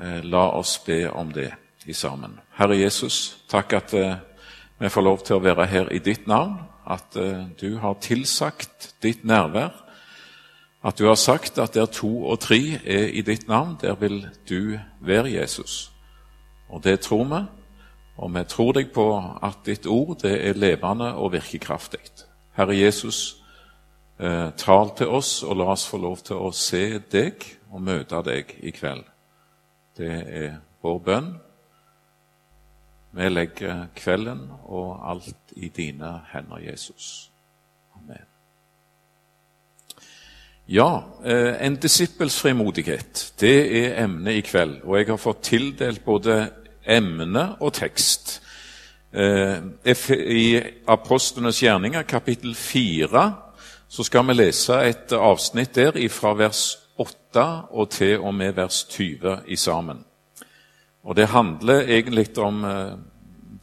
Eh, la oss be om det i sammen. Herre Jesus, takk at eh, vi får lov til å være her i ditt navn, at eh, du har tilsagt ditt nærvær, at du har sagt at der to og tre er i ditt navn, der vil du være Jesus. Og det tror vi, og vi tror deg på at ditt ord det er levende og virkekraftig. Herre Jesus, tal til oss, og la oss få lov til å se deg og møte deg i kveld. Det er vår bønn. Vi legger kvelden og alt i dine hender, Jesus. Amen. Ja, eh, en disippels frimodighet, det er emnet i kveld. Og jeg har fått tildelt både emne og tekst. Eh, I Apostlenes gjerninger, kapittel 4, så skal vi lese et avsnitt der fra vers 8 og til og med vers 20 i sammen. Og Det handler egentlig om eh,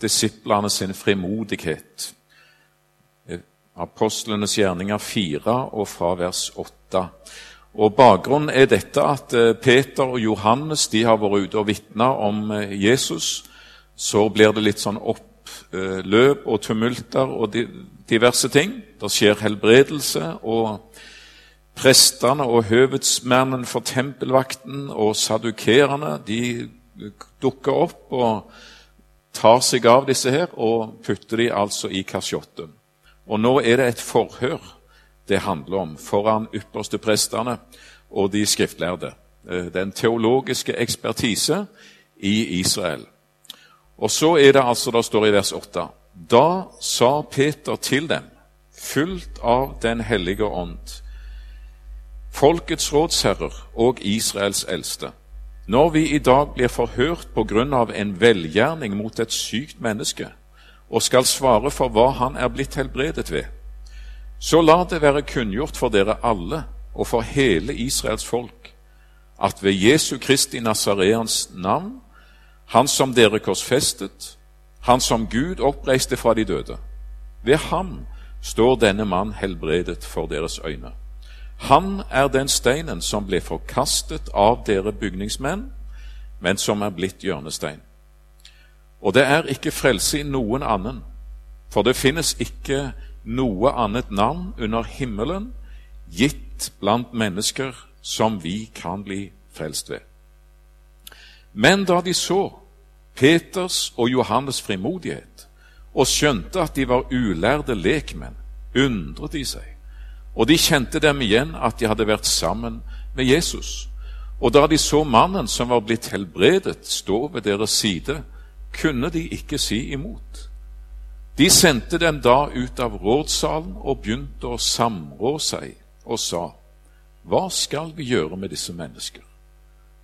disiplene sin frimodighet. Apostlenes gjerninger 4 og fra vers 8. Og Bakgrunnen er dette at eh, Peter og Johannes de har vært ute og vitna om eh, Jesus. Så blir det litt sånn oppløp og tumulter og diverse ting. Det skjer helbredelse. og Prestene og høvedsmennene for tempelvakten og sadukerene de dukker opp og tar seg av disse her og putter de altså i kasjotten. Og nå er det et forhør det handler om foran ypperste prestene og de skriftlærde. Eh, den teologiske ekspertise i Israel. Og så er det altså, det står i vers 8 Da sa Peter til dem, fullt av Den hellige ånd, folkets rådsherrer og Israels eldste. Når vi i dag blir forhørt på grunn av en velgjerning mot et sykt menneske, og skal svare for hva han er blitt helbredet ved, så la det være kunngjort for dere alle og for hele Israels folk at ved Jesu Kristi Nazareans navn, han som dere korsfestet, han som Gud oppreiste fra de døde, ved ham står denne mann helbredet for deres øyne. Han er den steinen som ble forkastet av dere bygningsmenn, men som er blitt hjørnestein. Og det er ikke frelse i noen annen, for det finnes ikke noe annet navn under himmelen gitt blant mennesker som vi kan bli frelst ved. Men da de så Peters og Johannes' frimodighet og skjønte at de var ulærde lekmenn, undret de seg og de kjente dem igjen at de hadde vært sammen med Jesus. Og da de så mannen som var blitt helbredet, stå ved deres side, kunne de ikke si imot. De sendte dem da ut av rådsalen og begynte å samrå seg og sa, Hva skal vi gjøre med disse mennesker?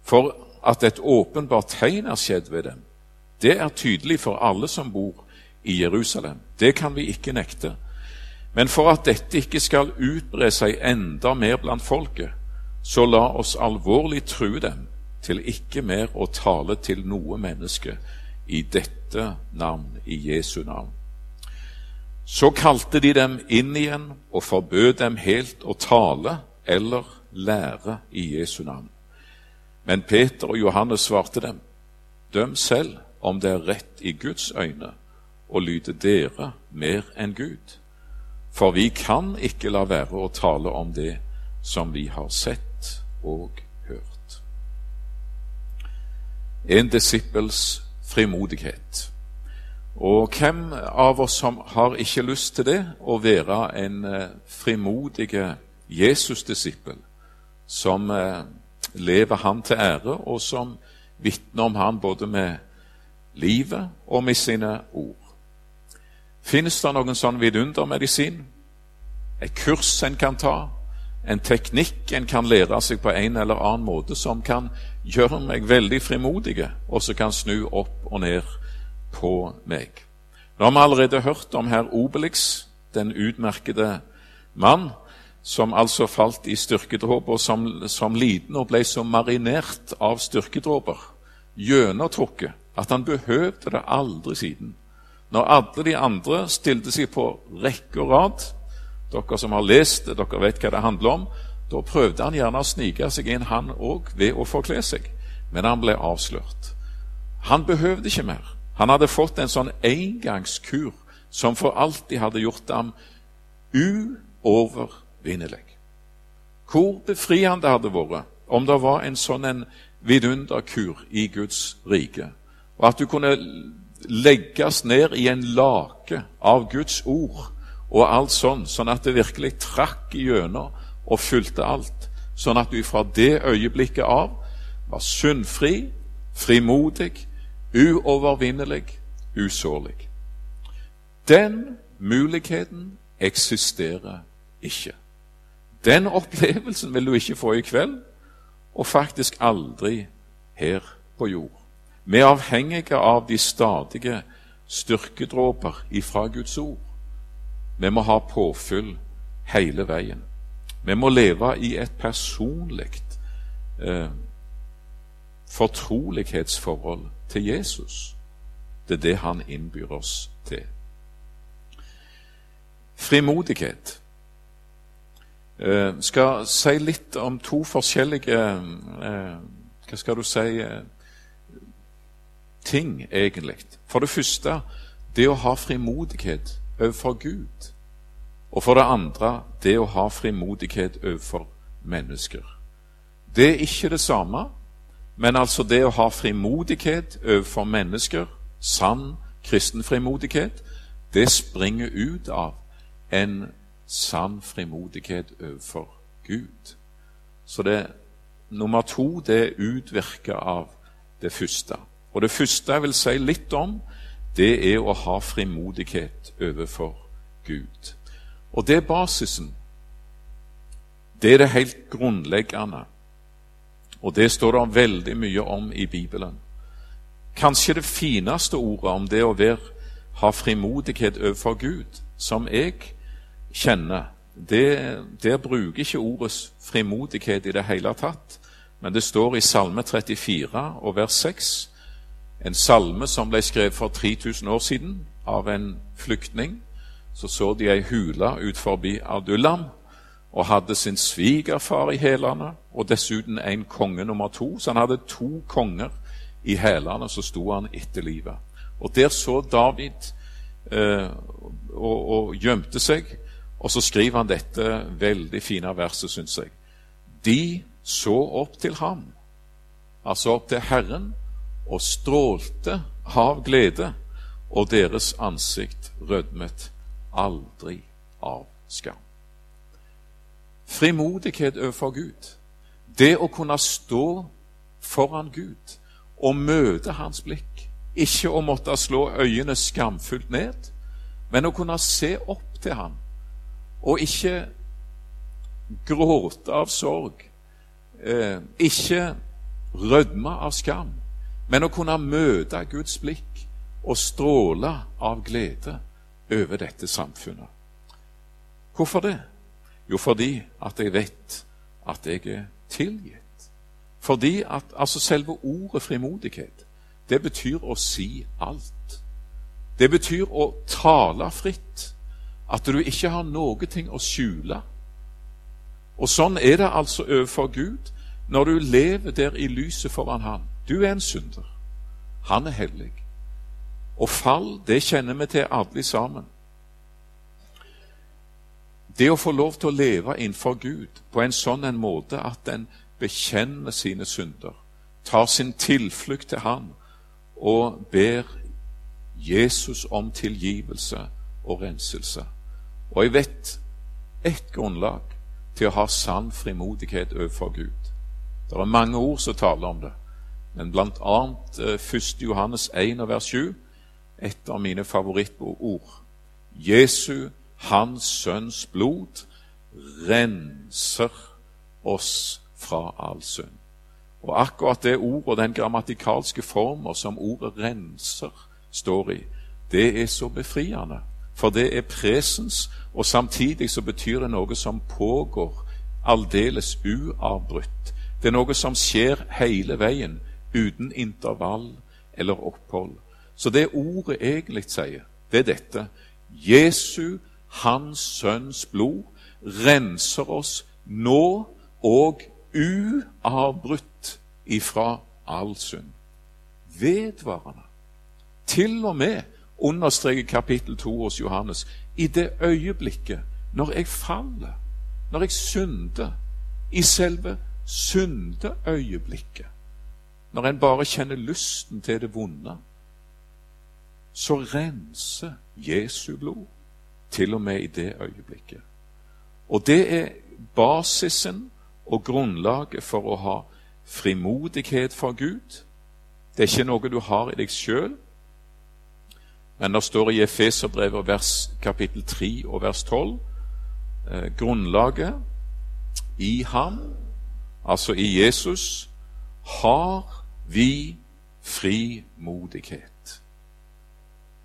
For at et åpenbart tegn er skjedd ved dem, det er tydelig for alle som bor i Jerusalem. Det kan vi ikke nekte. Men for at dette ikke skal utbre seg enda mer blant folket, så la oss alvorlig true dem til ikke mer å tale til noe menneske i dette navn, i Jesu navn. Så kalte de dem inn igjen og forbød dem helt å tale eller lære i Jesu navn. Men Peter og Johannes svarte dem, døm selv om det er rett i Guds øyne å lyde dere mer enn Gud. For vi kan ikke la være å tale om det som vi har sett og hørt. En disippels frimodighet. Og hvem av oss som har ikke lyst til det, å være en eh, frimodig Jesus-disippel som eh, lever Han til ære, og som vitner om Han både med livet og med sine ord? Finnes det noen sånn vidundermedisin? Et kurs en kan ta? En teknikk en kan lære seg på en eller annen måte som kan gjøre meg veldig frimodig, og som kan snu opp og ned på meg? Nå har vi allerede hørt om herr Obelix, den utmerkede mann, som altså falt i styrkedråper som, som liten og ble så marinert av styrkedråper, gjennomtrukket, at han behøvde det aldri siden. Når alle de andre stilte seg på rekke og rad Dere som har lest det, dere vet hva det handler om. Da prøvde han gjerne å snike seg inn, han òg, ved å forkle seg. men han ble avslørt. Han behøvde ikke mer. Han hadde fått en sånn engangskur som for alltid hadde gjort ham uovervinnelig. Hvor befriende hadde vært om det var en sånn en vidunderkur i Guds rike, og at du kunne legges ned i en lake av Guds ord og alt sånn, sånn at det virkelig trakk igjennom og fulgte alt, sånn at du fra det øyeblikket av var syndfri, frimodig, uovervinnelig, usårlig. Den muligheten eksisterer ikke. Den opplevelsen vil du ikke få i kveld, og faktisk aldri her på jord. Vi er avhengige av de stadige styrkedråper ifra Guds ord. Vi må ha påfyll hele veien. Vi må leve i et personlig eh, fortrolighetsforhold til Jesus. Det er det han innbyr oss til. Frimodighet. Eh, skal si litt om to forskjellige eh, Hva skal du si eh, ting, egentlig. For det første det å ha frimodighet overfor Gud. Og for det andre det å ha frimodighet overfor mennesker. Det er ikke det samme, men altså det å ha frimodighet overfor mennesker, sann kristen frimodighet, det springer ut av en sann frimodighet overfor Gud. Så det nummer to det er utvirka av det første. Og det første jeg vil si litt om, det er å ha frimodighet overfor Gud. Og det er basisen. Det er det helt grunnleggende. Og det står det veldig mye om i Bibelen. Kanskje det fineste ordet om det å være, ha frimodighet overfor Gud, som jeg kjenner, det, der bruker ikke ordet frimodighet i det hele tatt. Men det står i Salme 34 og vers 6, en salme som ble skrevet for 3000 år siden av en flyktning. Så så de ei hule ut forbi Adullam og hadde sin svigerfar i hælene og dessuten en konge nummer to. Så han hadde to konger i hælene, så sto han etter livet. Og der så David eh, og, og gjemte seg. Og så skriver han dette veldig fine verset, syns jeg. De så opp til ham, altså opp til Herren, og strålte av glede, og deres ansikt rødmet aldri av skam. Frimodighet overfor Gud, det å kunne stå foran Gud og møte hans blikk, ikke å måtte slå øynene skamfullt ned, men å kunne se opp til ham og ikke gråte av sorg, eh, ikke rødme av skam, men å kunne møte Guds blikk og stråle av glede over dette samfunnet. Hvorfor det? Jo, fordi at jeg vet at jeg er tilgitt. Fordi at altså selve ordet frimodighet, det betyr å si alt. Det betyr å tale fritt. At du ikke har noe ting å skjule. Og sånn er det altså overfor Gud når du lever der i lyset foran Han. Du er en synder. Han er hellig. Og fall, det kjenner vi til alle sammen. Det å få lov til å leve innenfor Gud på en sånn en måte at en bekjenner sine synder, tar sin tilflukt til Han og ber Jesus om tilgivelse og renselse. Og jeg vet ett grunnlag til å ha sann frimodighet overfor Gud. Det er mange ord som taler om det, men annet 1. Eh, Johannes 1 vers 7, et av mine favorittord. Jesu, Hans Sønns blod, renser oss fra all synd. Og akkurat det ordet og den grammatikalske former som ordet 'renser' står i, det er så befriende. For det er presens, og samtidig så betyr det noe som pågår aldeles uavbrutt. Det er noe som skjer hele veien, uten intervall eller opphold. Så det ordet egentlig sier, det er dette. Jesu, Hans Sønns blod, renser oss nå og uavbrutt ifra all synd. Vedvarende. Til og med, understreker kapittel 2 hos Johannes, i det øyeblikket når jeg faller, når jeg synder, i selve syndeøyeblikket, når en bare kjenner lysten til det vonde, så renser Jesu blod til og med i det øyeblikket. Og det er basisen og grunnlaget for å ha frimodighet for Gud. Det er ikke noe du har i deg sjøl, men det står i Efeserbrevet vers kapittel 3 og vers 12 eh, grunnlaget i ham, altså i Jesus, har vi frimodighet.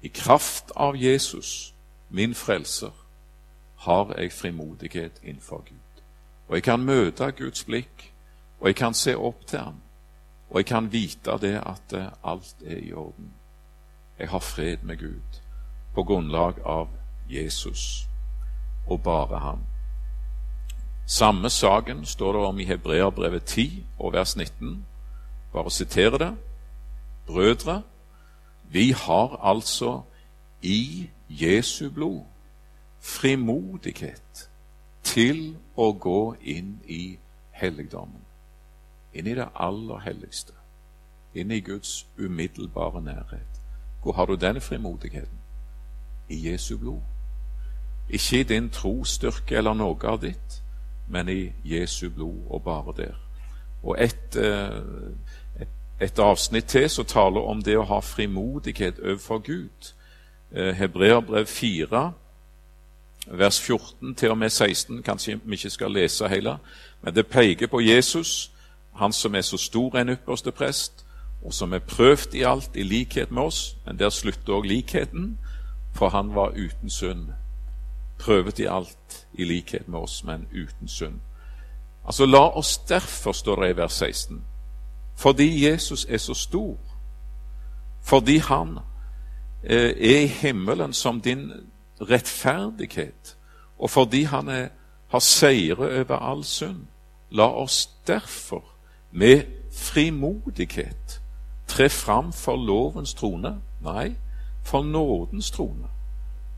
I kraft av Jesus, min frelser, har jeg frimodighet innenfor Gud. Og jeg kan møte Guds blikk, og jeg kan se opp til ham, og jeg kan vite det at eh, alt er i orden. Jeg har fred med Gud på grunnlag av Jesus og bare ham. Samme saken står det om i Hebreabrevet 10 og vers 19. Bare sitere det. Brødre, vi har altså i Jesu blod frimodighet til å gå inn i helligdommen. Inn i det aller helligste. Inn i Guds umiddelbare nærhet. Hvor har du denne frimodigheten? I Jesu blod. Ikke i din trosstyrke eller noe av ditt, men i Jesu blod og bare der. Og et, eh, et, avsnitt til som taler om det å ha frimodighet overfor Gud. Eh, Hebreerbrev 4, vers 14 til og med 16. Kanskje vi ikke skal lese hele, men det peker på Jesus, han som er så stor en ypperste prest, og som er prøvd i alt i likhet med oss. Men der slutter òg likheten, for han var uten synd. Prøvet i alt i likhet med oss, men uten synd. Altså, la oss derfor, står det i vers 16, fordi Jesus er så stor, fordi han eh, er i himmelen som din rettferdighet, og fordi han er, har seire over all synd, la oss derfor med frimodighet tre fram for lovens trone, nei, for nådens trone,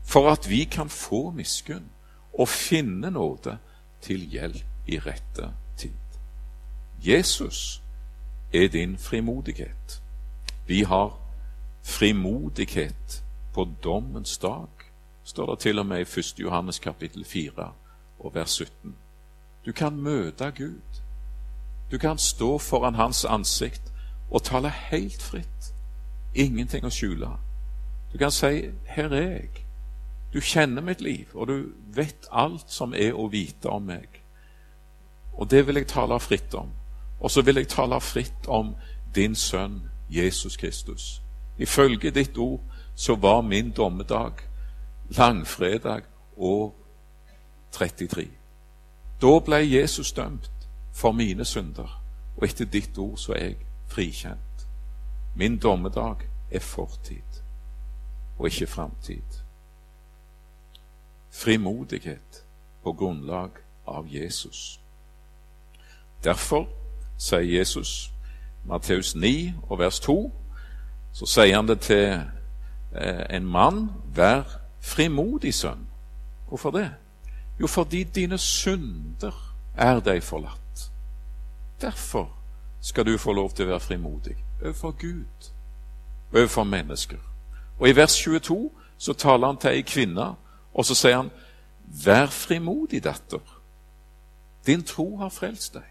for at vi kan få miskunn og finne nåde til hjelp i rette tid. Jesus er din frimodighet. Vi har frimodighet på dommens dag, står det til og med i 1. Johannes kapittel 4 og vers 17. Du kan møte Gud. Du kan stå foran Hans ansikt og tale helt fritt. Ingenting å skjule. Du kan si 'Her er jeg'. Du kjenner mitt liv, og du vet alt som er å vite om meg. Og det vil jeg tale fritt om. Og så vil jeg tale fritt om din sønn Jesus Kristus. Ifølge ditt ord så var min dommedag langfredag år 33. Da ble Jesus dømt for mine synder, og etter ditt ord så er jeg frikjent. Min dommedag er fortid og ikke framtid. Frimodighet på grunnlag av Jesus. Derfor sier Jesus, Matteus 9 og vers 2, så sier han det til eh, en mann, vær frimodig sønn. Hvorfor det? Jo, fordi dine synder er deg forlatt. Derfor skal du få lov til å være frimodig overfor Gud, overfor mennesker. Og i vers 22 så taler han til ei kvinne, og så sier han, Vær frimodig, datter. Din tro har frelst deg.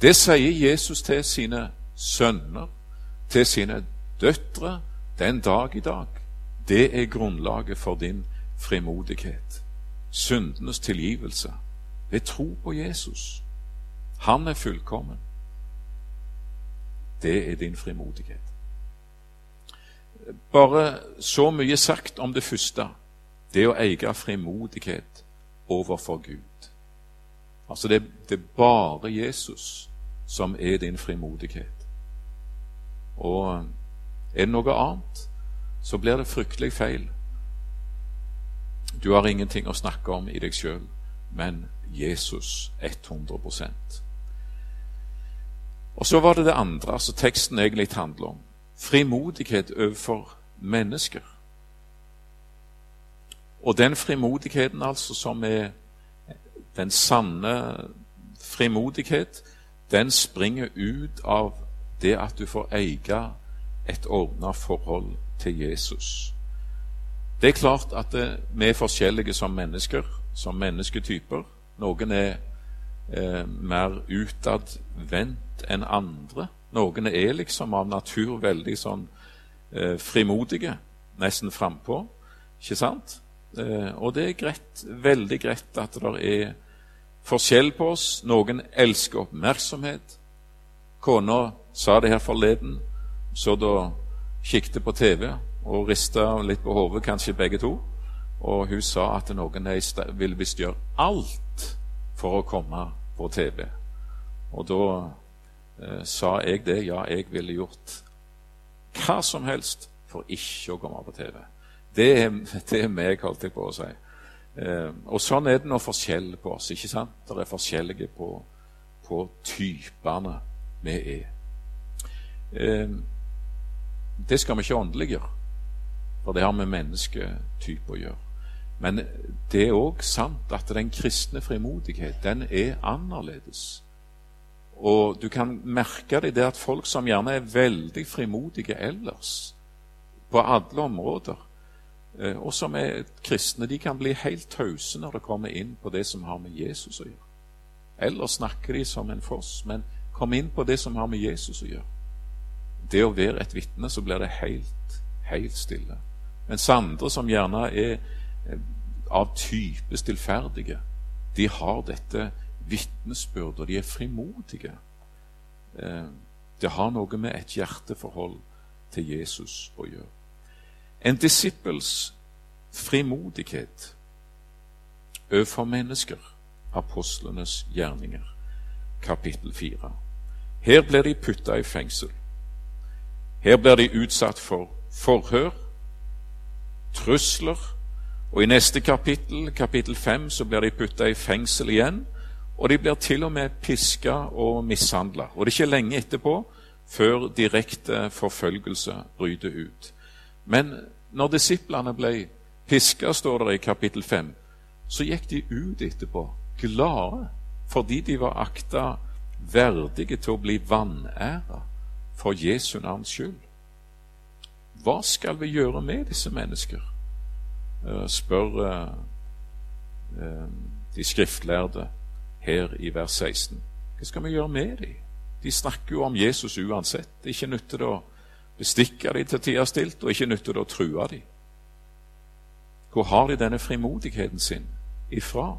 Det sier Jesus til sine sønner, til sine døtre, den dag i dag. Det er grunnlaget for din frimodighet. Syndenes tilgivelse ved tro på Jesus. Han er fullkommen. Det er din frimodighet. Bare så mye sagt om det første, det å eie frimodighet overfor Gud. Altså, det, det er bare Jesus som er din frimodighet. Og er det noe annet, så blir det fryktelig feil. Du har ingenting å snakke om i deg sjøl, men Jesus 100% Og så var det det andre altså teksten egentlig handler om. Frimodighet overfor mennesker. Og den frimodigheten altså som er den sanne frimodighet, den springer ut av det at du får eie et ordna forhold til Jesus. Det er klart at det, vi er forskjellige som mennesker, som mennesketyper. Noen er eh, mer utadvendt enn andre. Noen er liksom av natur veldig sånn eh, frimodige, nesten frampå. Ikke sant? Eh, og det er greit, veldig greit at det er forskjell på oss. Noen elsker oppmerksomhet. Kona sa det her forleden, så da kikket på TV og rista litt på hodet, kanskje begge to. Og hun sa at noen vil visst gjøre alt for å komme på TV. Og da eh, sa jeg det. Ja, jeg ville gjort hva som helst for ikke å komme på TV. Det det er meg, holdt jeg på å si. Eh, og sånn er det nå forskjell på oss. ikke sant? Det er forskjellige på, på typene vi er. Eh, det skal vi ikke åndeliggjøre. For det har med mennesketype å gjøre. Men det er òg sant at den kristne frimodighet, den er annerledes. Og du kan merke det, det at folk som gjerne er veldig frimodige ellers, på alle områder, og som er kristne, de kan bli helt tause når det kommer inn på det som har med Jesus å gjøre. Eller snakker de som en foss, men kom inn på det som har med Jesus å gjøre. Det å være et vitne, så blir det helt, helt stille. Mens andre som gjerne er eh, av type stillferdige, de har dette vitnesbyrdet, og de er frimodige. Eh, det har noe med et hjerteforhold til Jesus å gjøre. En disippels frimodighet overfor mennesker, apostlenes gjerninger, kapittel 4. Her blir de putta i fengsel. Her blir de utsatt for forhør trusler. Og i neste kapittel, kapittel 5, så blir de putta i fengsel igjen. Og de blir til og med piska og mishandla. Og det er ikke lenge etterpå før direkte forfølgelse bryter ut. Men når disiplene ble piska, står det i kapittel 5, så gikk de ut etterpå glade fordi de var akta verdige til å bli vanæra for Jesu navns skyld. Hva skal vi gjøre med disse mennesker? Eh, spør eh, eh, de skriftlærde her i vers 16. Hva skal vi gjøre med dem? De snakker jo om Jesus uansett. Det er ikke nytt til å bestikke dem til tida stilt, og ikke nytt til å true dem. Hvor har de denne frimodigheten sin ifra?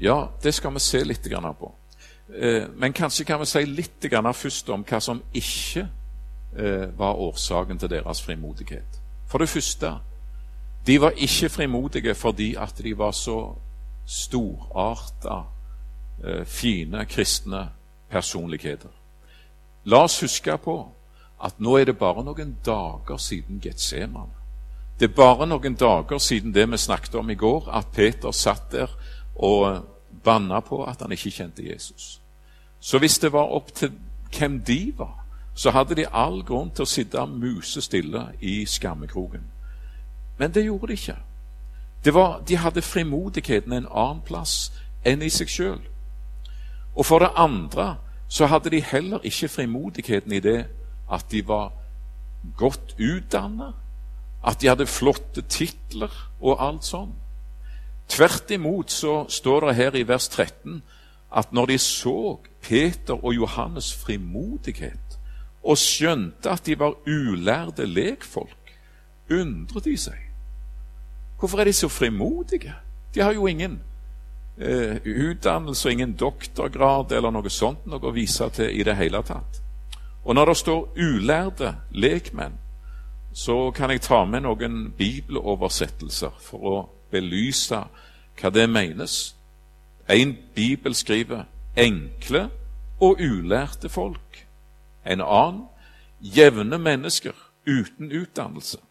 Ja, det skal vi se litt på. Eh, men kanskje kan vi si litt først om hva som ikke eh, var årsaken til deres frimodighet. For det første, de var ikke frimodige fordi at de var så storarta, eh, fine kristne personligheter. La oss huske på at nå er det bare noen dager siden Getsemane. Det er bare noen dager siden det vi snakket om i går, at Peter satt der og banna på at han ikke kjente Jesus. Så hvis det var opp til hvem de var, så hadde de all grunn til å sitte musestille i skammekroken. Men det gjorde de ikke. Var, de hadde frimodigheten en annen plass enn i seg sjøl. Og for det andre så hadde de heller ikke frimodigheten i det at de var godt utdannet, at de hadde flotte titler og alt sånn. Tvert imot så står det her i vers 13 at når de så Peter og Johannes' frimodighet og skjønte at de var ulærde lekfolk, undret de seg. Hvorfor er de så frimodige? De har jo ingen eh, utdannelse og ingen doktorgrad eller noe sånt noe å vise til i det hele tatt. Og når det står ulærde lekmenn, så kan jeg ta med noen bibeloversettelser for å belyse hva det menes. En bibel skriver 'enkle og ulærte folk'. En annen 'jevne mennesker uten utdannelse'.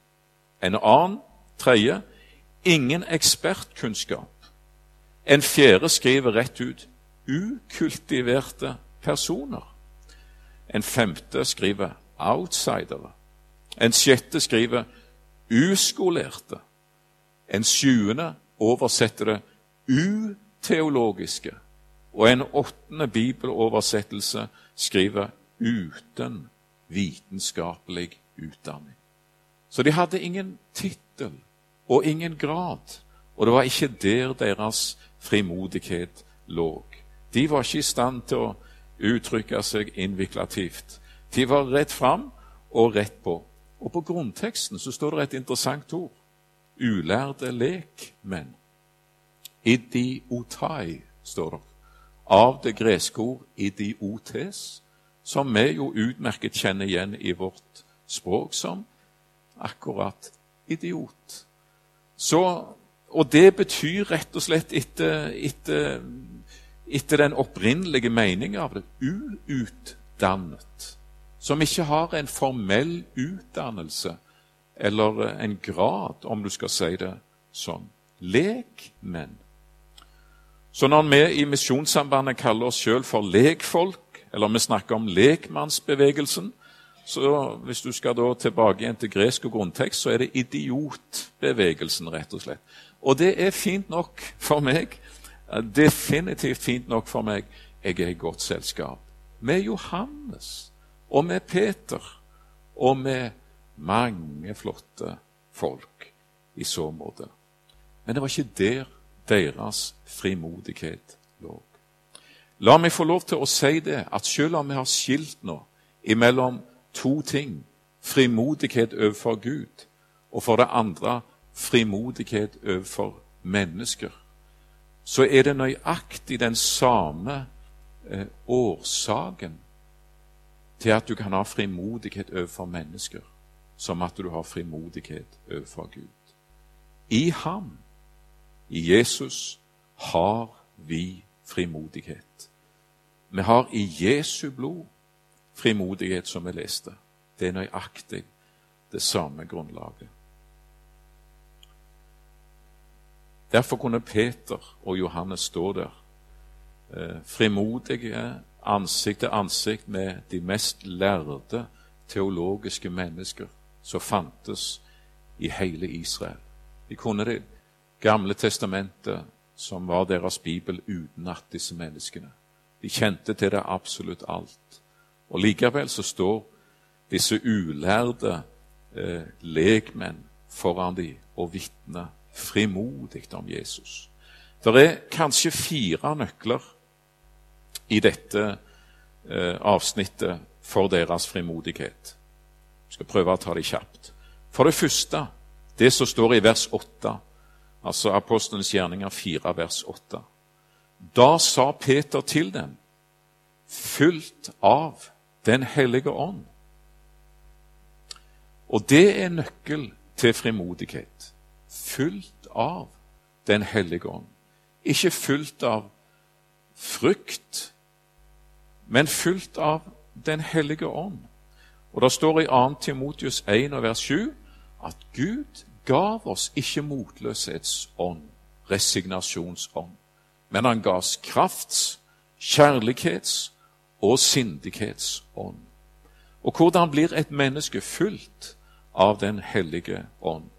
En annen, tredje, 'ingen ekspertkunnskap'. En fjerde skriver rett ut ukultiverte personer. En femte skriver outsidere. En sjette skriver uskolerte. En sjuende oversetter det uteologiske. Og en åttende bibeloversettelse skriver 'uten vitenskapelig utdanning'. Så de hadde ingen tittel og ingen grad, og det var ikke der deres frimodighet lå. De var ikke i stand til å uttrykke seg innviklativt. De var rett fram og rett på. Og på grunnteksten så står det et interessant ord. Ulærde lekmenn. Idiotai, står det. Av det greske ord idiotes, som vi jo utmerket kjenner igjen i vårt språk som akkurat idiot. Så, og det betyr rett og slett etter, etter den opprinnelige meningen av det uutdannet. Som ikke har en formell utdannelse eller en grad, om du skal si det sånn. Lekmenn. Så når vi i Misjonssambandet kaller oss sjøl for lekfolk, eller vi snakker om lekmannsbevegelsen, så hvis du skal da tilbake igjen til gresk og grunntekst, så er det idiotbevegelsen, rett og slett. Og det er fint nok for meg. Definitivt fint nok for meg. Jeg er i godt selskap med Johannes og med Peter og med mange flotte folk i så måte. Men det var ikke der deres frimodighet lå. La meg få lov til å si det, at selv om vi har skilt nå imellom to ting frimodighet overfor Gud, og for det andre frimodighet overfor mennesker, så er det nøyaktig den samme eh, årsaken til at du kan ha frimodighet overfor mennesker, som at du har frimodighet overfor Gud. I ham, i Jesus, har vi frimodighet. Vi har i Jesu blod frimodighet, som vi leste. Det er nøyaktig det samme grunnlaget. Derfor kunne Peter og Johannes stå der, eh, frimodige ansikt til ansikt med de mest lærde teologiske mennesker som fantes i hele Israel. De kunne Det gamle testamentet, som var deres bibel, utenat disse menneskene. De kjente til det absolutt alt. Og Likevel så står disse ulærde eh, lekmenn foran dem og vitner frimodig om Jesus. Det er kanskje fire nøkler i dette eh, avsnittet for deres frimodighet. Jeg skal prøve å ta det kjapt. For det første, det som står i vers 8, altså Apostelens gjerninger 4, vers 8. Da sa Peter til dem, fylt av Den hellige ånd. Og det er nøkkel til frimodighet. Fylt av Den hellige ånd. Ikke fylt av frykt, men fylt av Den hellige ånd. Og Det står i 2. Timotius 1 vers 7 at Gud gav oss ikke motløshetsånd, resignasjonsånd, men han ga oss krafts, kjærlighets og sindighetsånd. Og hvordan blir et menneske fylt av Den hellige ånd?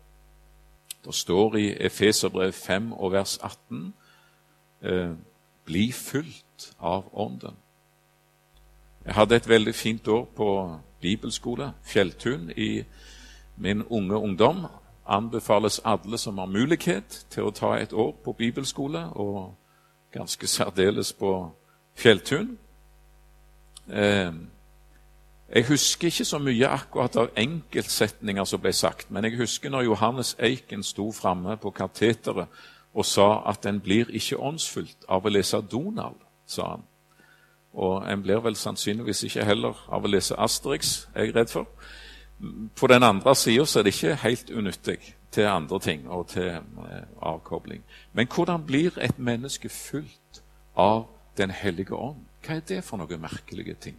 Det står i Efeserbrev 5 og vers 18 eh, bli fylt av Ånden. Jeg hadde et veldig fint år på bibelskole, Fjelltun, i min unge ungdom. Anbefales alle som har mulighet til å ta et år på bibelskole, og ganske særdeles på Fjelltun. Eh, jeg husker ikke så mye akkurat av enkeltsetninger som ble sagt, men jeg husker når Johannes Eiken sto framme på kateteret og sa at en blir ikke åndsfullt av å lese Donald, sa han. Og en blir vel sannsynligvis ikke heller av å lese Asterix, er jeg redd for. På den andre sida er det ikke helt unyttig til andre ting og til eh, avkobling. Men hvordan blir et menneske fullt av Den hellige ånd? Hva er det for noen merkelige ting?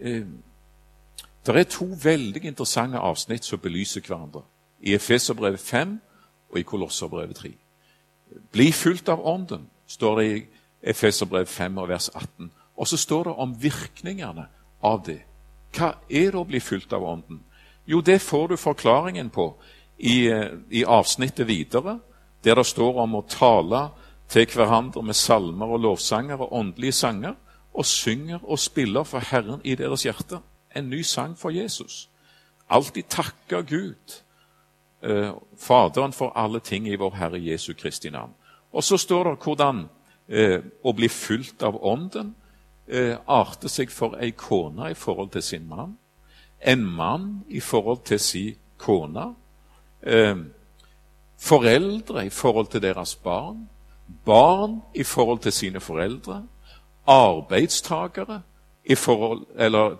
Eh, det er to veldig interessante avsnitt som belyser hverandre. I Efeserbrevet 5 og i Kolosserbrevet 3. Bli fulgt av Ånden, står det i Efeserbrevet 5 og vers 18. Og så står det om virkningene av det. Hva er det å bli fulgt av Ånden? Jo, det får du forklaringen på i, i avsnittet videre, der det står om å tale til hverandre med salmer og lovsanger og åndelige sanger, og synger og spiller for Herren i deres hjerte. En ny sang for Jesus. Alltid takke Gud, eh, Faderen, for alle ting i vår Herre Jesu Kristi navn. Og så står det hvordan eh, å bli fylt av Ånden eh, arter seg for ei kone i forhold til sin mann, en mann i forhold til sin kone, eh, foreldre i forhold til deres barn, barn i forhold til sine foreldre, arbeidstagere i forhold, eller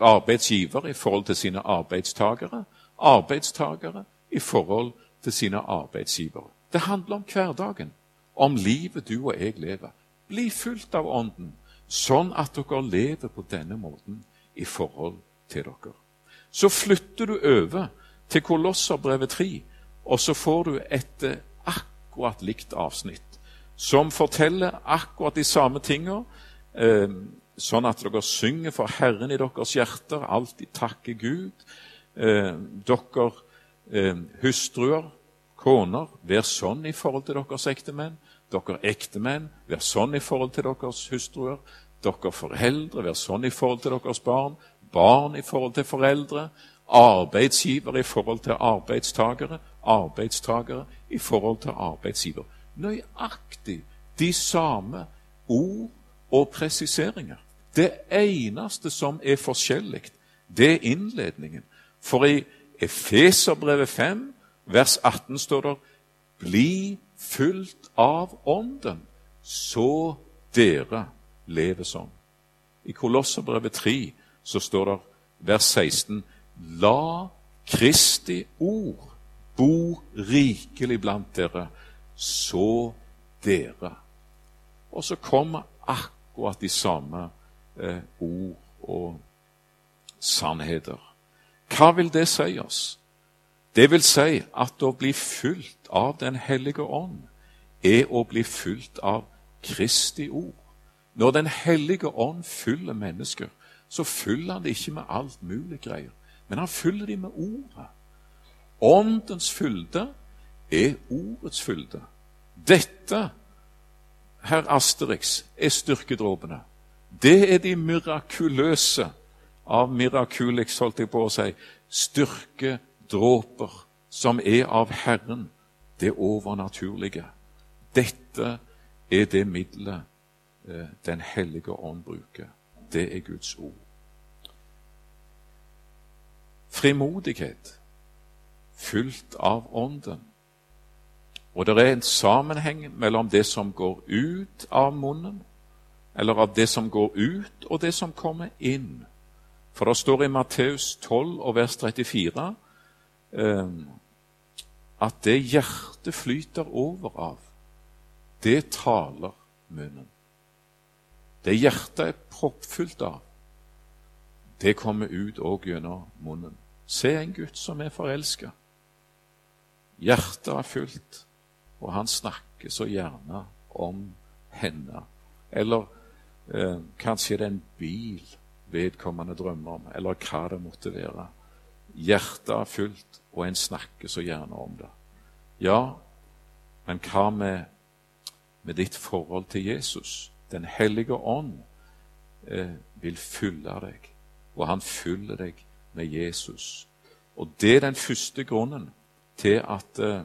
arbeidsgiver i forhold til sine arbeidstagere, arbeidstagere i forhold til sine arbeidsgivere. Det handler om hverdagen, om livet du og jeg lever. Bli fulgt av Ånden, sånn at dere lever på denne måten i forhold til dere. Så flytter du over til Kolosserbrevet 3, og så får du et eh, akkurat likt avsnitt som forteller akkurat de samme tingene, sånn at dere synger for Herren i deres hjerter, alltid takker Gud. Eh, dere eh, hustruer, koner, vær sånn i forhold til deres ektemenn. Dere ektemenn, vær sånn i forhold til deres hustruer. Dere foreldre, vær sånn i forhold til deres barn. Barn i forhold til foreldre. Arbeidsgiver i forhold til arbeidstagere. Arbeidstagere i forhold til arbeidsgiver. Nøyaktig de samme ord og presiseringer. Det eneste som er forskjellig, det er innledningen. For i Efeserbrevet 5, vers 18 står det Bli fylt av Ånden, så dere lever sånn. I Kolosserbrevet 3 så står det vers 16 La Kristi ord bo rikelig blant dere, så dere. Og så kommer akkurat de samme eh, ord og sannheter. Hva vil det si oss? Det vil si at å bli fylt av Den hellige ånd er å bli fylt av Kristi ord. Når Den hellige ånd fyller mennesker, så fyller han det ikke med alt mulig greier, men han fyller dem med ordet. Åndens fylde er ordets fylde. Dette, herr Asterix, er styrkedråpene. Det er de mirakuløse av mirakulix, holdt jeg på å si, styrkedråper som er av Herren, det overnaturlige. Dette er det middelet eh, Den hellige ånd bruker. Det er Guds ord. Frimodighet, fylt av Ånden. Og det er en sammenheng mellom det som går ut av munnen, eller av det som går ut, og det som kommer inn. For det står i Matteus 12 og vers 34 eh, at det hjertet flyter over av, det taler munnen. Det hjertet er proppfullt av, det kommer ut òg gjennom munnen. Se en gutt som er forelska. Hjertet er fullt, og han snakker så gjerne om henne. Eller eh, kanskje det er en bil vedkommende drømmer om, eller hva det måtte være. Hjertet er fullt, og en snakker så gjerne om det. Ja, men hva med, med ditt forhold til Jesus? Den hellige ånd eh, vil fylle deg, og han fyller deg med Jesus. Og det er den første grunnen til at eh,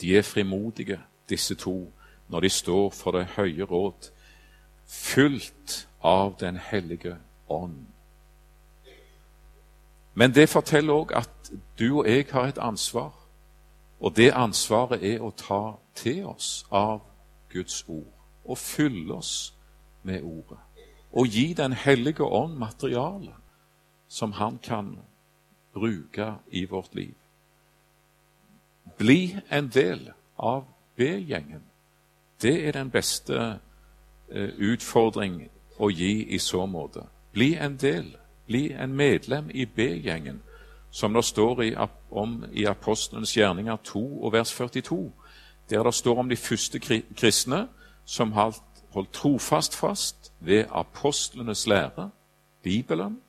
de er frimodige, disse to, når de står for det høye råd, fylt av Den hellige ånd. Men det forteller òg at du og jeg har et ansvar, og det ansvaret er å ta til oss av Guds ord og fylle oss med ordet. Og gi Den hellige ånd materiale som han kan bruke i vårt liv. Bli en del av B-gjengen. Det er den beste eh, utfordring å gi i så måte. Bli en del, bli en medlem i B-gjengen, som det står i, om i Apostlenes gjerninger 2 og vers 42, der det står om de første kristne som holdt trofast fast ved apostlenes lære, Bibelen,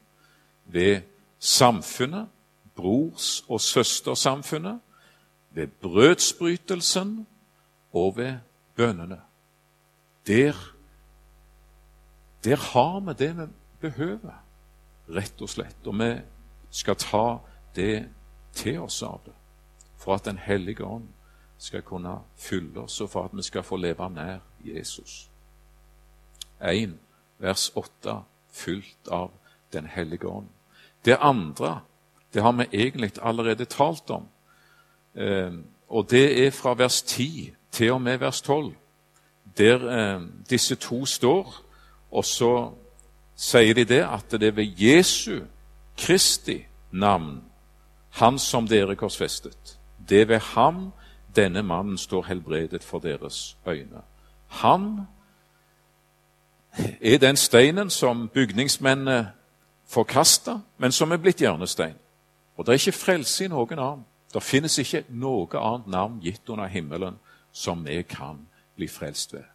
ved samfunnet, brors- og søstersamfunnet, ved brødsbrytelsen og ved bønnene. Der, der har vi det vi behøver, rett og slett. Og vi skal ta det til oss av det, for at Den hellige ånd skal kunne fylle oss, og for at vi skal få leve nær Jesus. 1, vers 8, fylt av Den hellige ånd. Det andre det har vi egentlig allerede talt om. Eh, og det er fra vers 10 til og med vers 12, der eh, disse to står. Og så sier de det at det er ved Jesu Kristi navn, han som dere korsfestet. Det er ved ham denne mannen står helbredet for deres øyne. Han er den steinen som bygningsmennene forkasta, men som er blitt hjørnestein. Og det er ikke frelse i noen annen. Det finnes ikke noe annet navn gitt under himmelen som vi kan bli frelst ved.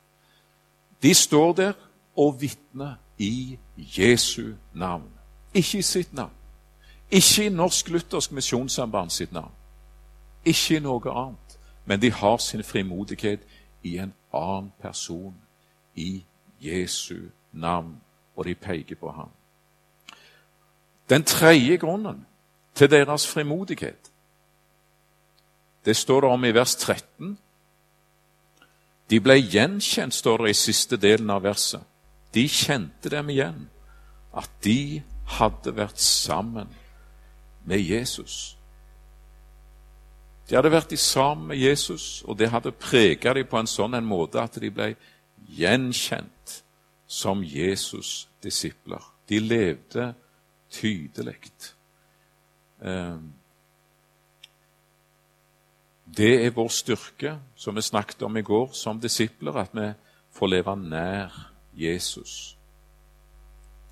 De står der og vitner i Jesu navn, ikke i sitt navn. Ikke i Norsk Luthersk Misjonssamband sitt navn. Ikke i noe annet. Men de har sin frimodighet i en annen person, i Jesu navn, og de peker på ham. Den tredje grunnen til deres frimodighet, det står det om i vers 13. De ble gjenkjent, står det i siste delen av verset. De kjente dem igjen, at de hadde vært sammen med Jesus. De hadde vært sammen med Jesus, og det hadde preget dem på en sånn en måte at de ble gjenkjent som Jesus' disipler. De levde tydelig. Ehm, det er vår styrke, som vi snakket om i går, som disipler, at vi får leve nær Jesus.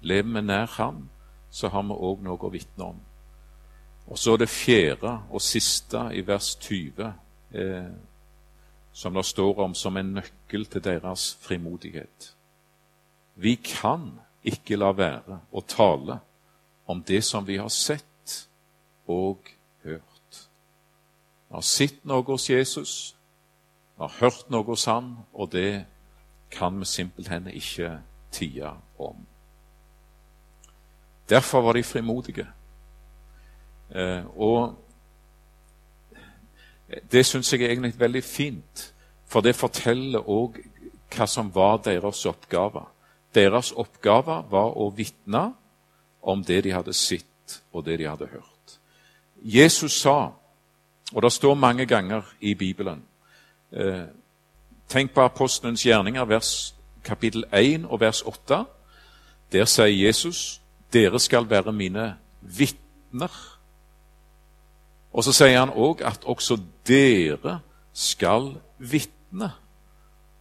Lever vi nær ham, så har vi òg noe å vitne om. Og så det fjerde og siste i vers 20, eh, som det står om som en nøkkel til deres frimodighet. Vi kan ikke la være å tale om det som vi har sett og hørt. Har sett noe hos Jesus, har hørt noe hos han, og det kan vi simpelthen ikke tie om. Derfor var de frimodige. Eh, og det syns jeg er egentlig veldig fint, for det forteller òg hva som var deres oppgave. Deres oppgave var å vitne om det de hadde sett, og det de hadde hørt. Jesus sa, og det står mange ganger i Bibelen eh, Tenk på apostelens gjerninger, vers, kapittel 1 og vers 8. Der sier Jesus, 'Dere skal være mine vitner' Og så sier han òg at også dere skal vitne.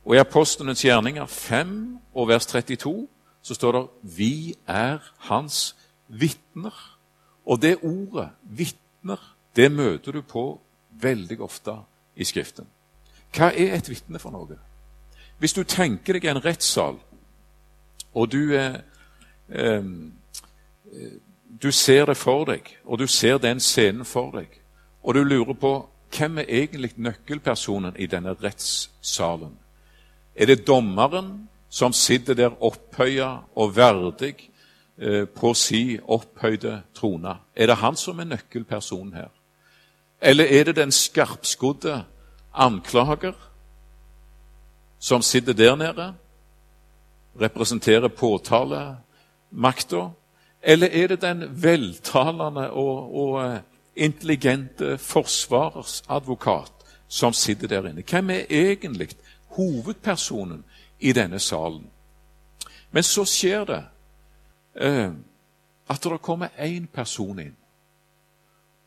Og i Apostlenes gjerninger 5 og vers 32 så står det 'Vi er hans vitner'. Og det ordet 'vitner' det møter du på veldig ofte i Skriften. Hva er et vitne for noe? Hvis du tenker deg en rettssal, og du er eh, du ser det for deg, og du ser den scenen for deg, og du lurer på hvem er egentlig nøkkelpersonen i denne rettssalen. Er det dommeren som sitter der opphøya og verdig eh, på si opphøyde trone? Er det han som er nøkkelpersonen her? Eller er det den skarpskodde anklager som sitter der nede, representerer påtalemakta? Eller er det den veltalende og, og eh, intelligente forsvarsadvokat som sitter der inne? Hvem er egentlig hovedpersonen i denne salen? Men så skjer det eh, at det kommer én person inn.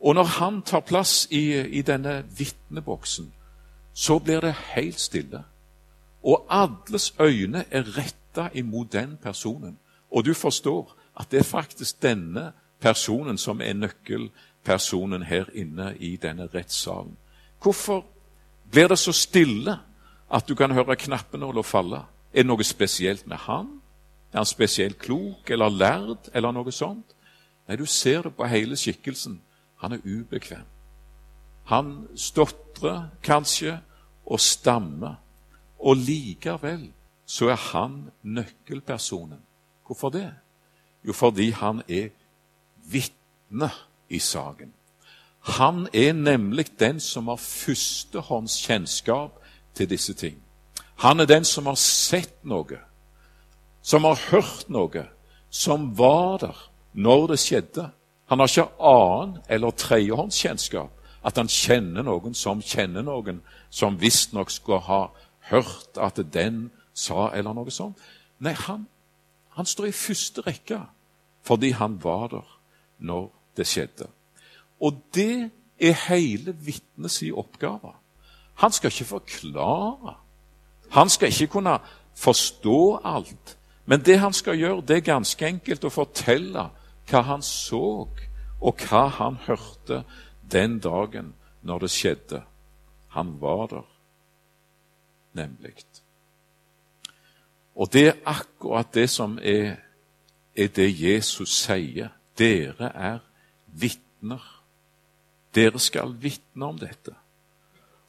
Og når han tar plass i, i denne vitneboksen, så blir det helt stille. Og alles øyne er retta imot den personen. Og du forstår at det er faktisk denne personen som er nøkkelpersonen her inne i denne rettssalen. Hvorfor blir det så stille at du kan høre knappenåla falle? Er det noe spesielt med han? Er han spesielt klok eller lærd eller noe sånt? Nei, du ser det på hele skikkelsen. Han er ubekvem. Han stotrer kanskje og stammer, og likevel så er han nøkkelpersonen. Hvorfor det? Jo, fordi han er vitne i saken. Han er nemlig den som har førstehåndskjennskap til disse ting. Han er den som har sett noe, som har hørt noe, som var der når det skjedde. Han har ikke annen eller tredjehåndskjennskap, at han kjenner noen som kjenner noen, som visstnok skulle ha hørt at den sa eller noe sånt. Nei, han, han står i første rekke fordi han var der når det skjedde. Og det er hele vitnets oppgave. Han skal ikke forklare. Han skal ikke kunne forstå alt. Men det han skal gjøre, det er ganske enkelt å fortelle hva han så, og hva han hørte den dagen når det skjedde. Han var der, nemlig. Og det er akkurat det som er, er det Jesus sier. Dere er vitner. Dere skal vitne om dette.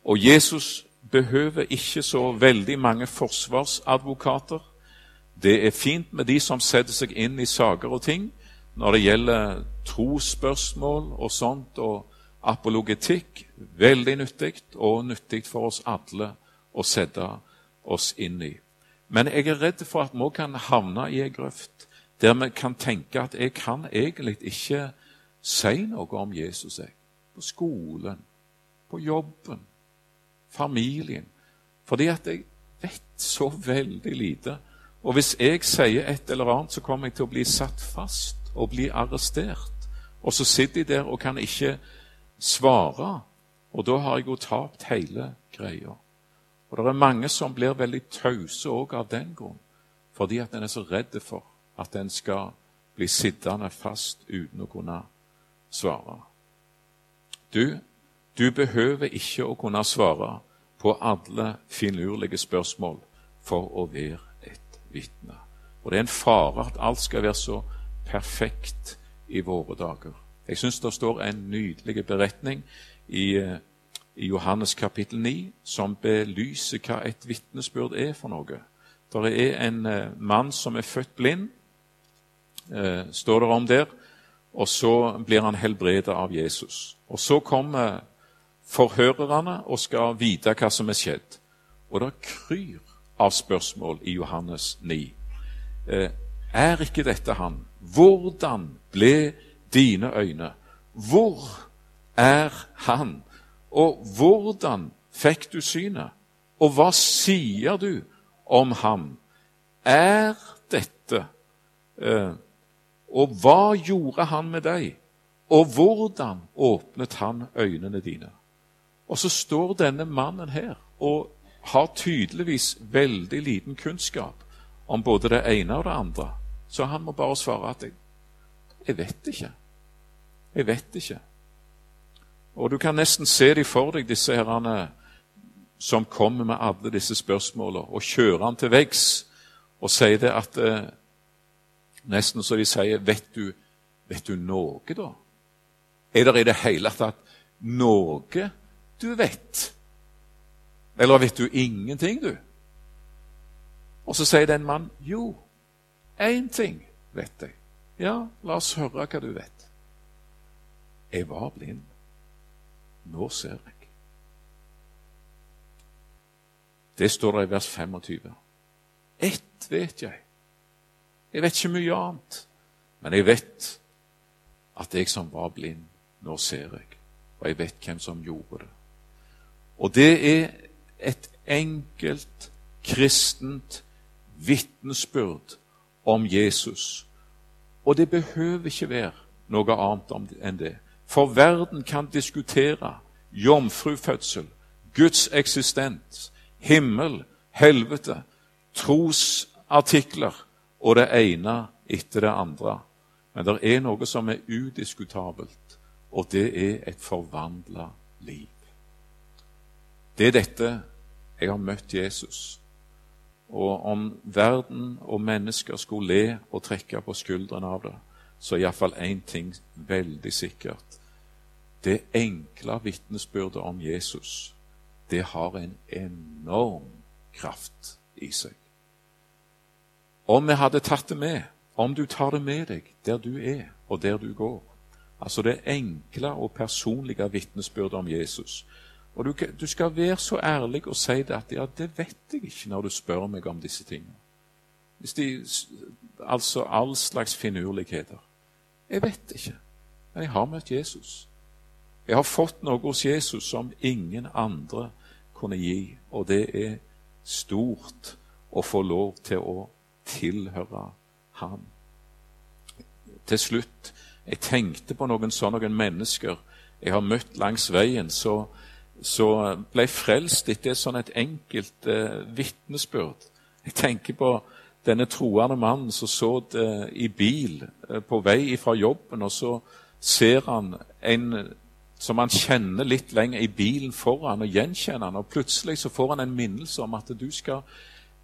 Og Jesus behøver ikke så veldig mange forsvarsadvokater. Det er fint med de som setter seg inn i saker og ting når det gjelder trosspørsmål og sånt, og apologetikk. Veldig nyttig, og nyttig for oss alle å sette oss inn i. Men jeg er redd for at vi kan havne i ei grøft der vi kan tenke at jeg kan egentlig ikke si noe om Jesus. Jeg. På skolen, på jobben, familien. Fordi at jeg vet så veldig lite. Og hvis jeg sier et eller annet, så kommer jeg til å bli satt fast og bli arrestert. Og så sitter de der og kan ikke svare. Og da har jeg jo tapt hele greia. Og det er mange som blir veldig tause òg av den grunn, fordi at en er så redd for at en skal bli sittende fast uten å kunne svare. Du, du behøver ikke å kunne svare på alle finurlige spørsmål for å være et vitne. Og det er en fare at alt skal være så perfekt i våre dager. Jeg syns det står en nydelig beretning i eh, i Johannes kapittel 9 som belyser hva et vitnesbyrd er for noe. Det er en eh, mann som er født blind, eh, står det om der, og så blir han helbredet av Jesus. Og Så kommer forhørerne og skal vite hva som er skjedd. Og det kryr av spørsmål i Johannes 9. Eh, er ikke dette han? Hvordan ble dine øyne? Hvor er han? Og hvordan fikk du synet? Og hva sier du om ham? Er dette eh, Og hva gjorde han med deg? Og hvordan åpnet han øynene dine? Og så står denne mannen her og har tydeligvis veldig liten kunnskap om både det ene og det andre. Så han må bare svare at jeg, jeg vet ikke. Jeg vet ikke. Og du kan nesten se de for deg, disse herrene som kommer med alle disse spørsmålene, og kjører han til veggs og sier det at eh, Nesten så de sier vet du, vet du noe, da? Er det i det hele tatt noe du vet? Eller vet du ingenting, du? Og så sier den mann jo, én ting vet jeg. Ja, la oss høre hva du vet. Jeg var blind. Nå ser jeg. Det står det i vers 25. Ett vet jeg. Jeg vet ikke mye annet, men jeg vet at jeg som var blind, nå ser jeg. Og jeg vet hvem som gjorde det. Og det er et enkelt kristent vitnesbyrd om Jesus. Og det behøver ikke være noe annet enn det. For verden kan diskutere jomfrufødsel, Guds eksistens, himmel, helvete, trosartikler og det ene etter det andre. Men det er noe som er udiskutabelt, og det er et forvandla liv. Det er dette jeg har møtt Jesus. Og om verden og mennesker skulle le og trekke på skuldrene av det, så er iallfall én ting veldig sikkert. Det enkle vitnesbyrdet om Jesus, det har en enorm kraft i seg. Om vi hadde tatt det med, om du tar det med deg der du er og der du går, altså det enkle og personlige vitnesbyrdet om Jesus, og du, du, skal være så ærlig og si det at ja, det vet jeg ikke når du spør meg om disse tingene. Hvis de, altså all slags finurligheter. Jeg vet ikke, men jeg har møtt Jesus. Jeg har fått noe hos Jesus som ingen andre kunne gi, og det er stort å få lov til å tilhøre Han. Til slutt, jeg tenkte på noen sånne mennesker jeg har møtt langs veien, så, så ble frelst etter sånn et enkelt eh, vitnesbyrd. Jeg tenker på denne troende mannen som så det i bil eh, på vei fra jobben, og så ser han en som han kjenner litt lenger i bilen foran og gjenkjenner han, og plutselig så får han en minnelse om at du skal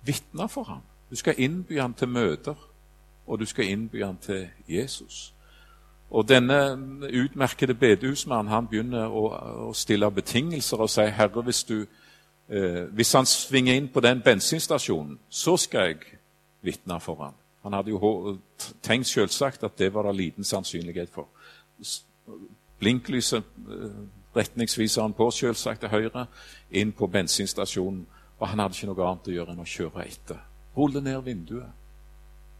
vitne for ham. Du skal innby ham til møter, og du skal innby ham til Jesus. Og denne utmerkede bedehusmannen begynner å, å, stille betingelser og si herre, hvis, du, eh, hvis han svinger inn på den bensinstasjonen, så skal jeg vitne for ham. Han hadde jo tenkt selvsagt at det var det liten sannsynlighet for. Blinklyset eh, retningsviser han på, selvsagt til høyre, inn på bensinstasjonen. Og han hadde ikke noe annet å gjøre enn å kjøre etter. Rulle ned vinduet.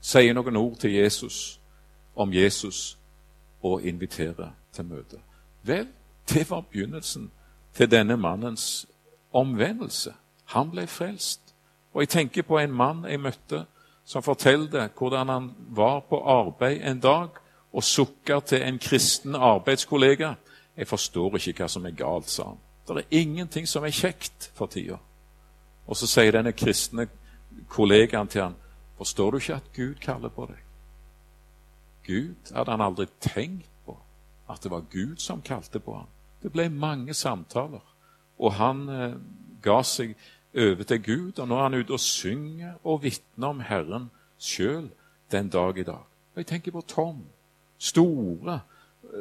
Sier noen ord til Jesus om Jesus og invitere til møte. Vel, det var begynnelsen til denne mannens omvendelse. Han ble frelst. Og jeg tenker på en mann jeg møtte, som fortalte hvordan han var på arbeid en dag og sukker til en kristen arbeidskollega. Jeg forstår ikke hva som er galt, sa han. Det er ingenting som er kjekt for tida. Og så sier denne kristne kollegaen til han, forstår du ikke at Gud kaller på deg? Gud hadde han aldri tenkt på, at det var Gud som kalte på ham. Det ble mange samtaler, og han eh, ga seg over til Gud. Og nå er han ute og synger og vitner om Herren sjøl den dag i dag. Og Jeg tenker på Tom. Store,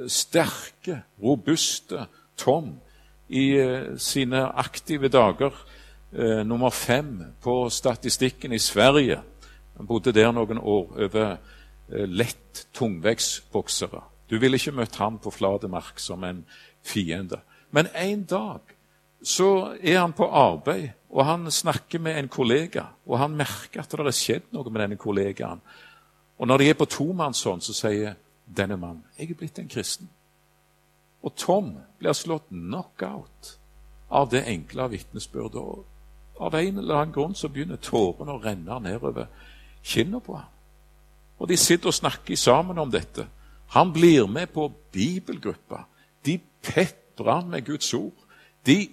sterke, robuste Tom i eh, sine aktive dager. Eh, nummer fem på statistikken i Sverige. Han bodde der noen år over eh, lett tungvektsboksere. Du ville ikke møtt ham på flate mark som en fiende. Men en dag så er han på arbeid, og han snakker med en kollega. Og han merker at det har skjedd noe med denne kollegaen. Og når de er på tomannshånd, så sier denne mannen jeg er blitt en kristen. Og Tom blir slått knockout av det enkle vitnesbyrdet. Av en eller annen grunn så begynner tårene å renne nedover kinnet på ham. Og de sitter og snakker sammen om dette. Han blir med på bibelgruppa. De peprer han med Guds ord. De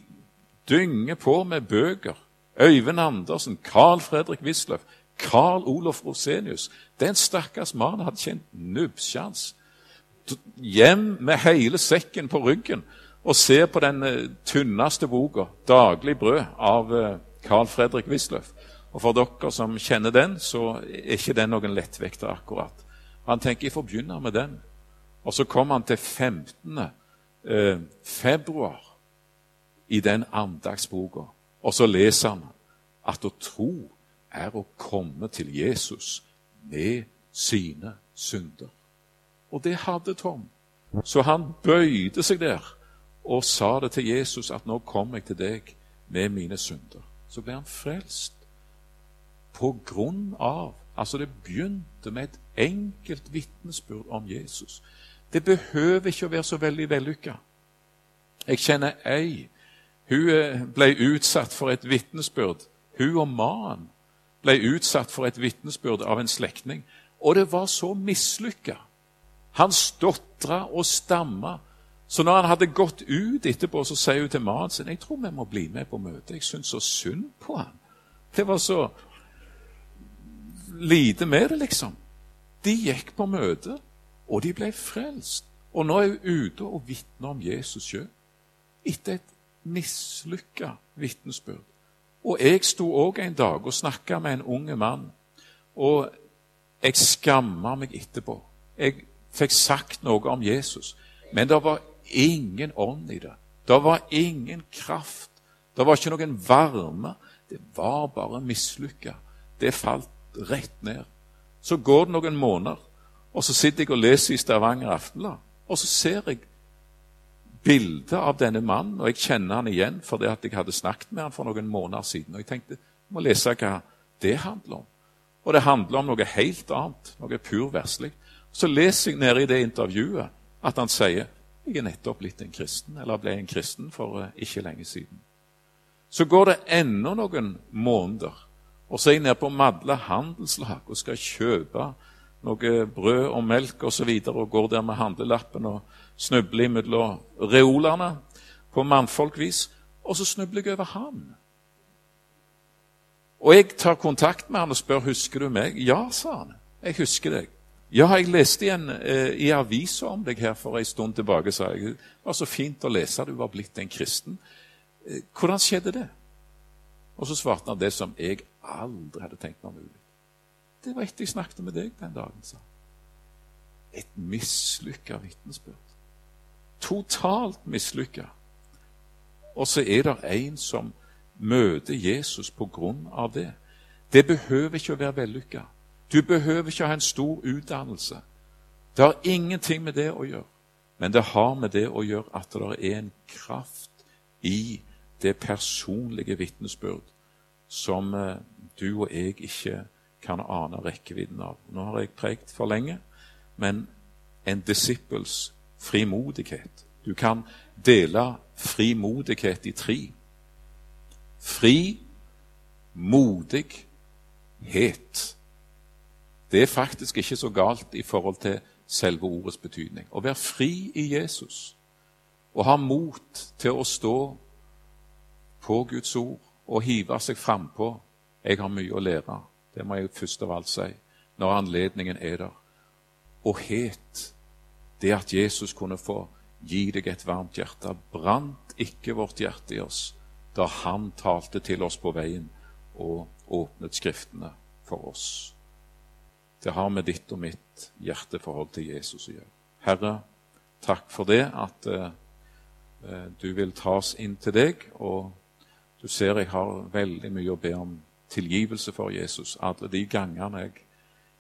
dynger på med bøker. Øyvind Andersen, Carl Fredrik Wisløff, Carl Olof Rosenius. Den stakkars mannen hadde kjent nubbsjanse. Hjem med hele sekken på ryggen og ser på den eh, tynneste boka, 'Daglig brød', av eh, Carl Fredrik Wisløff. Og For dere som kjenner den, så er ikke den noen lettvekter akkurat. Han tenker jeg får begynne med den. Og så kom han til 15. Eh, februar i den andagsboka. Og så leser han at å tro er å komme til Jesus med sine synder. Og det hadde Tom. Så han bøyde seg der og sa det til Jesus at 'nå kommer jeg til deg med mine synder'. Så ble han frelst på grunn av Altså, det begynte med et enkelt vitnesbyrd om Jesus. Det behøver ikke å være så veldig vellykka. Jeg kjenner ei hun eh, ble utsatt for et vitnesbyrd. Hun og mannen ble utsatt for et vitnesbyrd av en slektning. Og det var så mislykka. Han stotra og stamma. Så når han hadde gått ut etterpå, så sier hun til mannen sin jeg tror vi må bli med på møtet. Jeg syns så synd på han. Det var så lite med det, liksom. De gikk på møte, og de ble frelst. Og nå er hun ute og vitner om Jesus sjøl. Etter et mislykka vitnesbyrd. Og jeg sto òg en dag og snakka med en ung mann, og jeg skamma meg etterpå. Jeg fikk sagt noe om Jesus, men det var ingen ånd i det. Det var ingen kraft. Det var ikke noen varme. Det var bare mislykka. Det falt rett ned. Så går det noen måneder, og så sitter jeg og leser i Stavanger Aftenblad, og så ser jeg bildet av denne mannen, og jeg kjenner han igjen fordi jeg hadde snakket med han for noen måneder siden. Og jeg tenkte jeg må lese hva det handler om. Og det handler om noe helt annet, noe pur verslig. Så leser jeg nede i det intervjuet at han sier jeg er nettopp blitt en kristen, eller ble en kristen for uh, ikke lenge siden. Så går det enda noen måneder, og så er jeg nede på Madla handelslag og skal kjøpe noe brød og melk osv. Og, så videre, og går der med handlelappen og snubler mellom reolene på mannfolkvis. Og så snubler jeg over han. Og jeg tar kontakt med han og spør husker du meg. Ja, sa han. Jeg husker deg. Ja, jeg leste igjen eh, i avisa om deg her for en stund tilbake. sa jeg. Det var så fint å lese. Du var blitt en kristen. Eh, hvordan skjedde det? Og så svarte han det som jeg aldri hadde tenkt var mulig. Det var etter jeg snakket med deg den dagen, sa Et mislykka vitnesbyrd. Totalt mislykka. Og så er det en som møter Jesus på grunn av det. Det behøver ikke å være vellykka. Du behøver ikke å ha en stor utdannelse. Det har ingenting med det å gjøre. Men det har med det å gjøre at det er en kraft i det personlige vitnesbyrd som eh, du og jeg ikke kan ane rekkevidden av. Nå har jeg prekt for lenge, men en disippels frimodighet Du kan dele frimodighet i tre. Fri, modighet. Det er faktisk ikke så galt i forhold til selve ordets betydning. Å være fri i Jesus, å ha mot til å stå på Guds ord og hive seg frampå. Jeg har mye å lære. Det må jeg først av alt si. Når anledningen er der. Og het det at Jesus kunne få gi deg et varmt hjerte, brant ikke vårt hjerte i oss da han talte til oss på veien og åpnet Skriftene for oss. Det har med ditt og mitt hjerteforhold til Jesus å gjøre. Herre, takk for det at uh, du vil ta oss inn til deg. Og du ser jeg har veldig mye å be om tilgivelse for Jesus alle de gangene jeg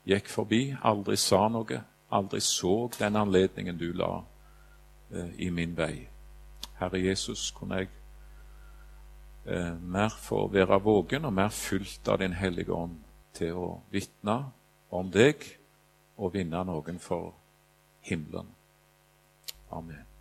gikk forbi, aldri sa noe, aldri så den anledningen du la eh, i min vei. Herre Jesus, kunne jeg eh, mer få være vågen og mer fylt av Din hellige ånd til å vitne om deg og vinne noen for himmelen. Amen.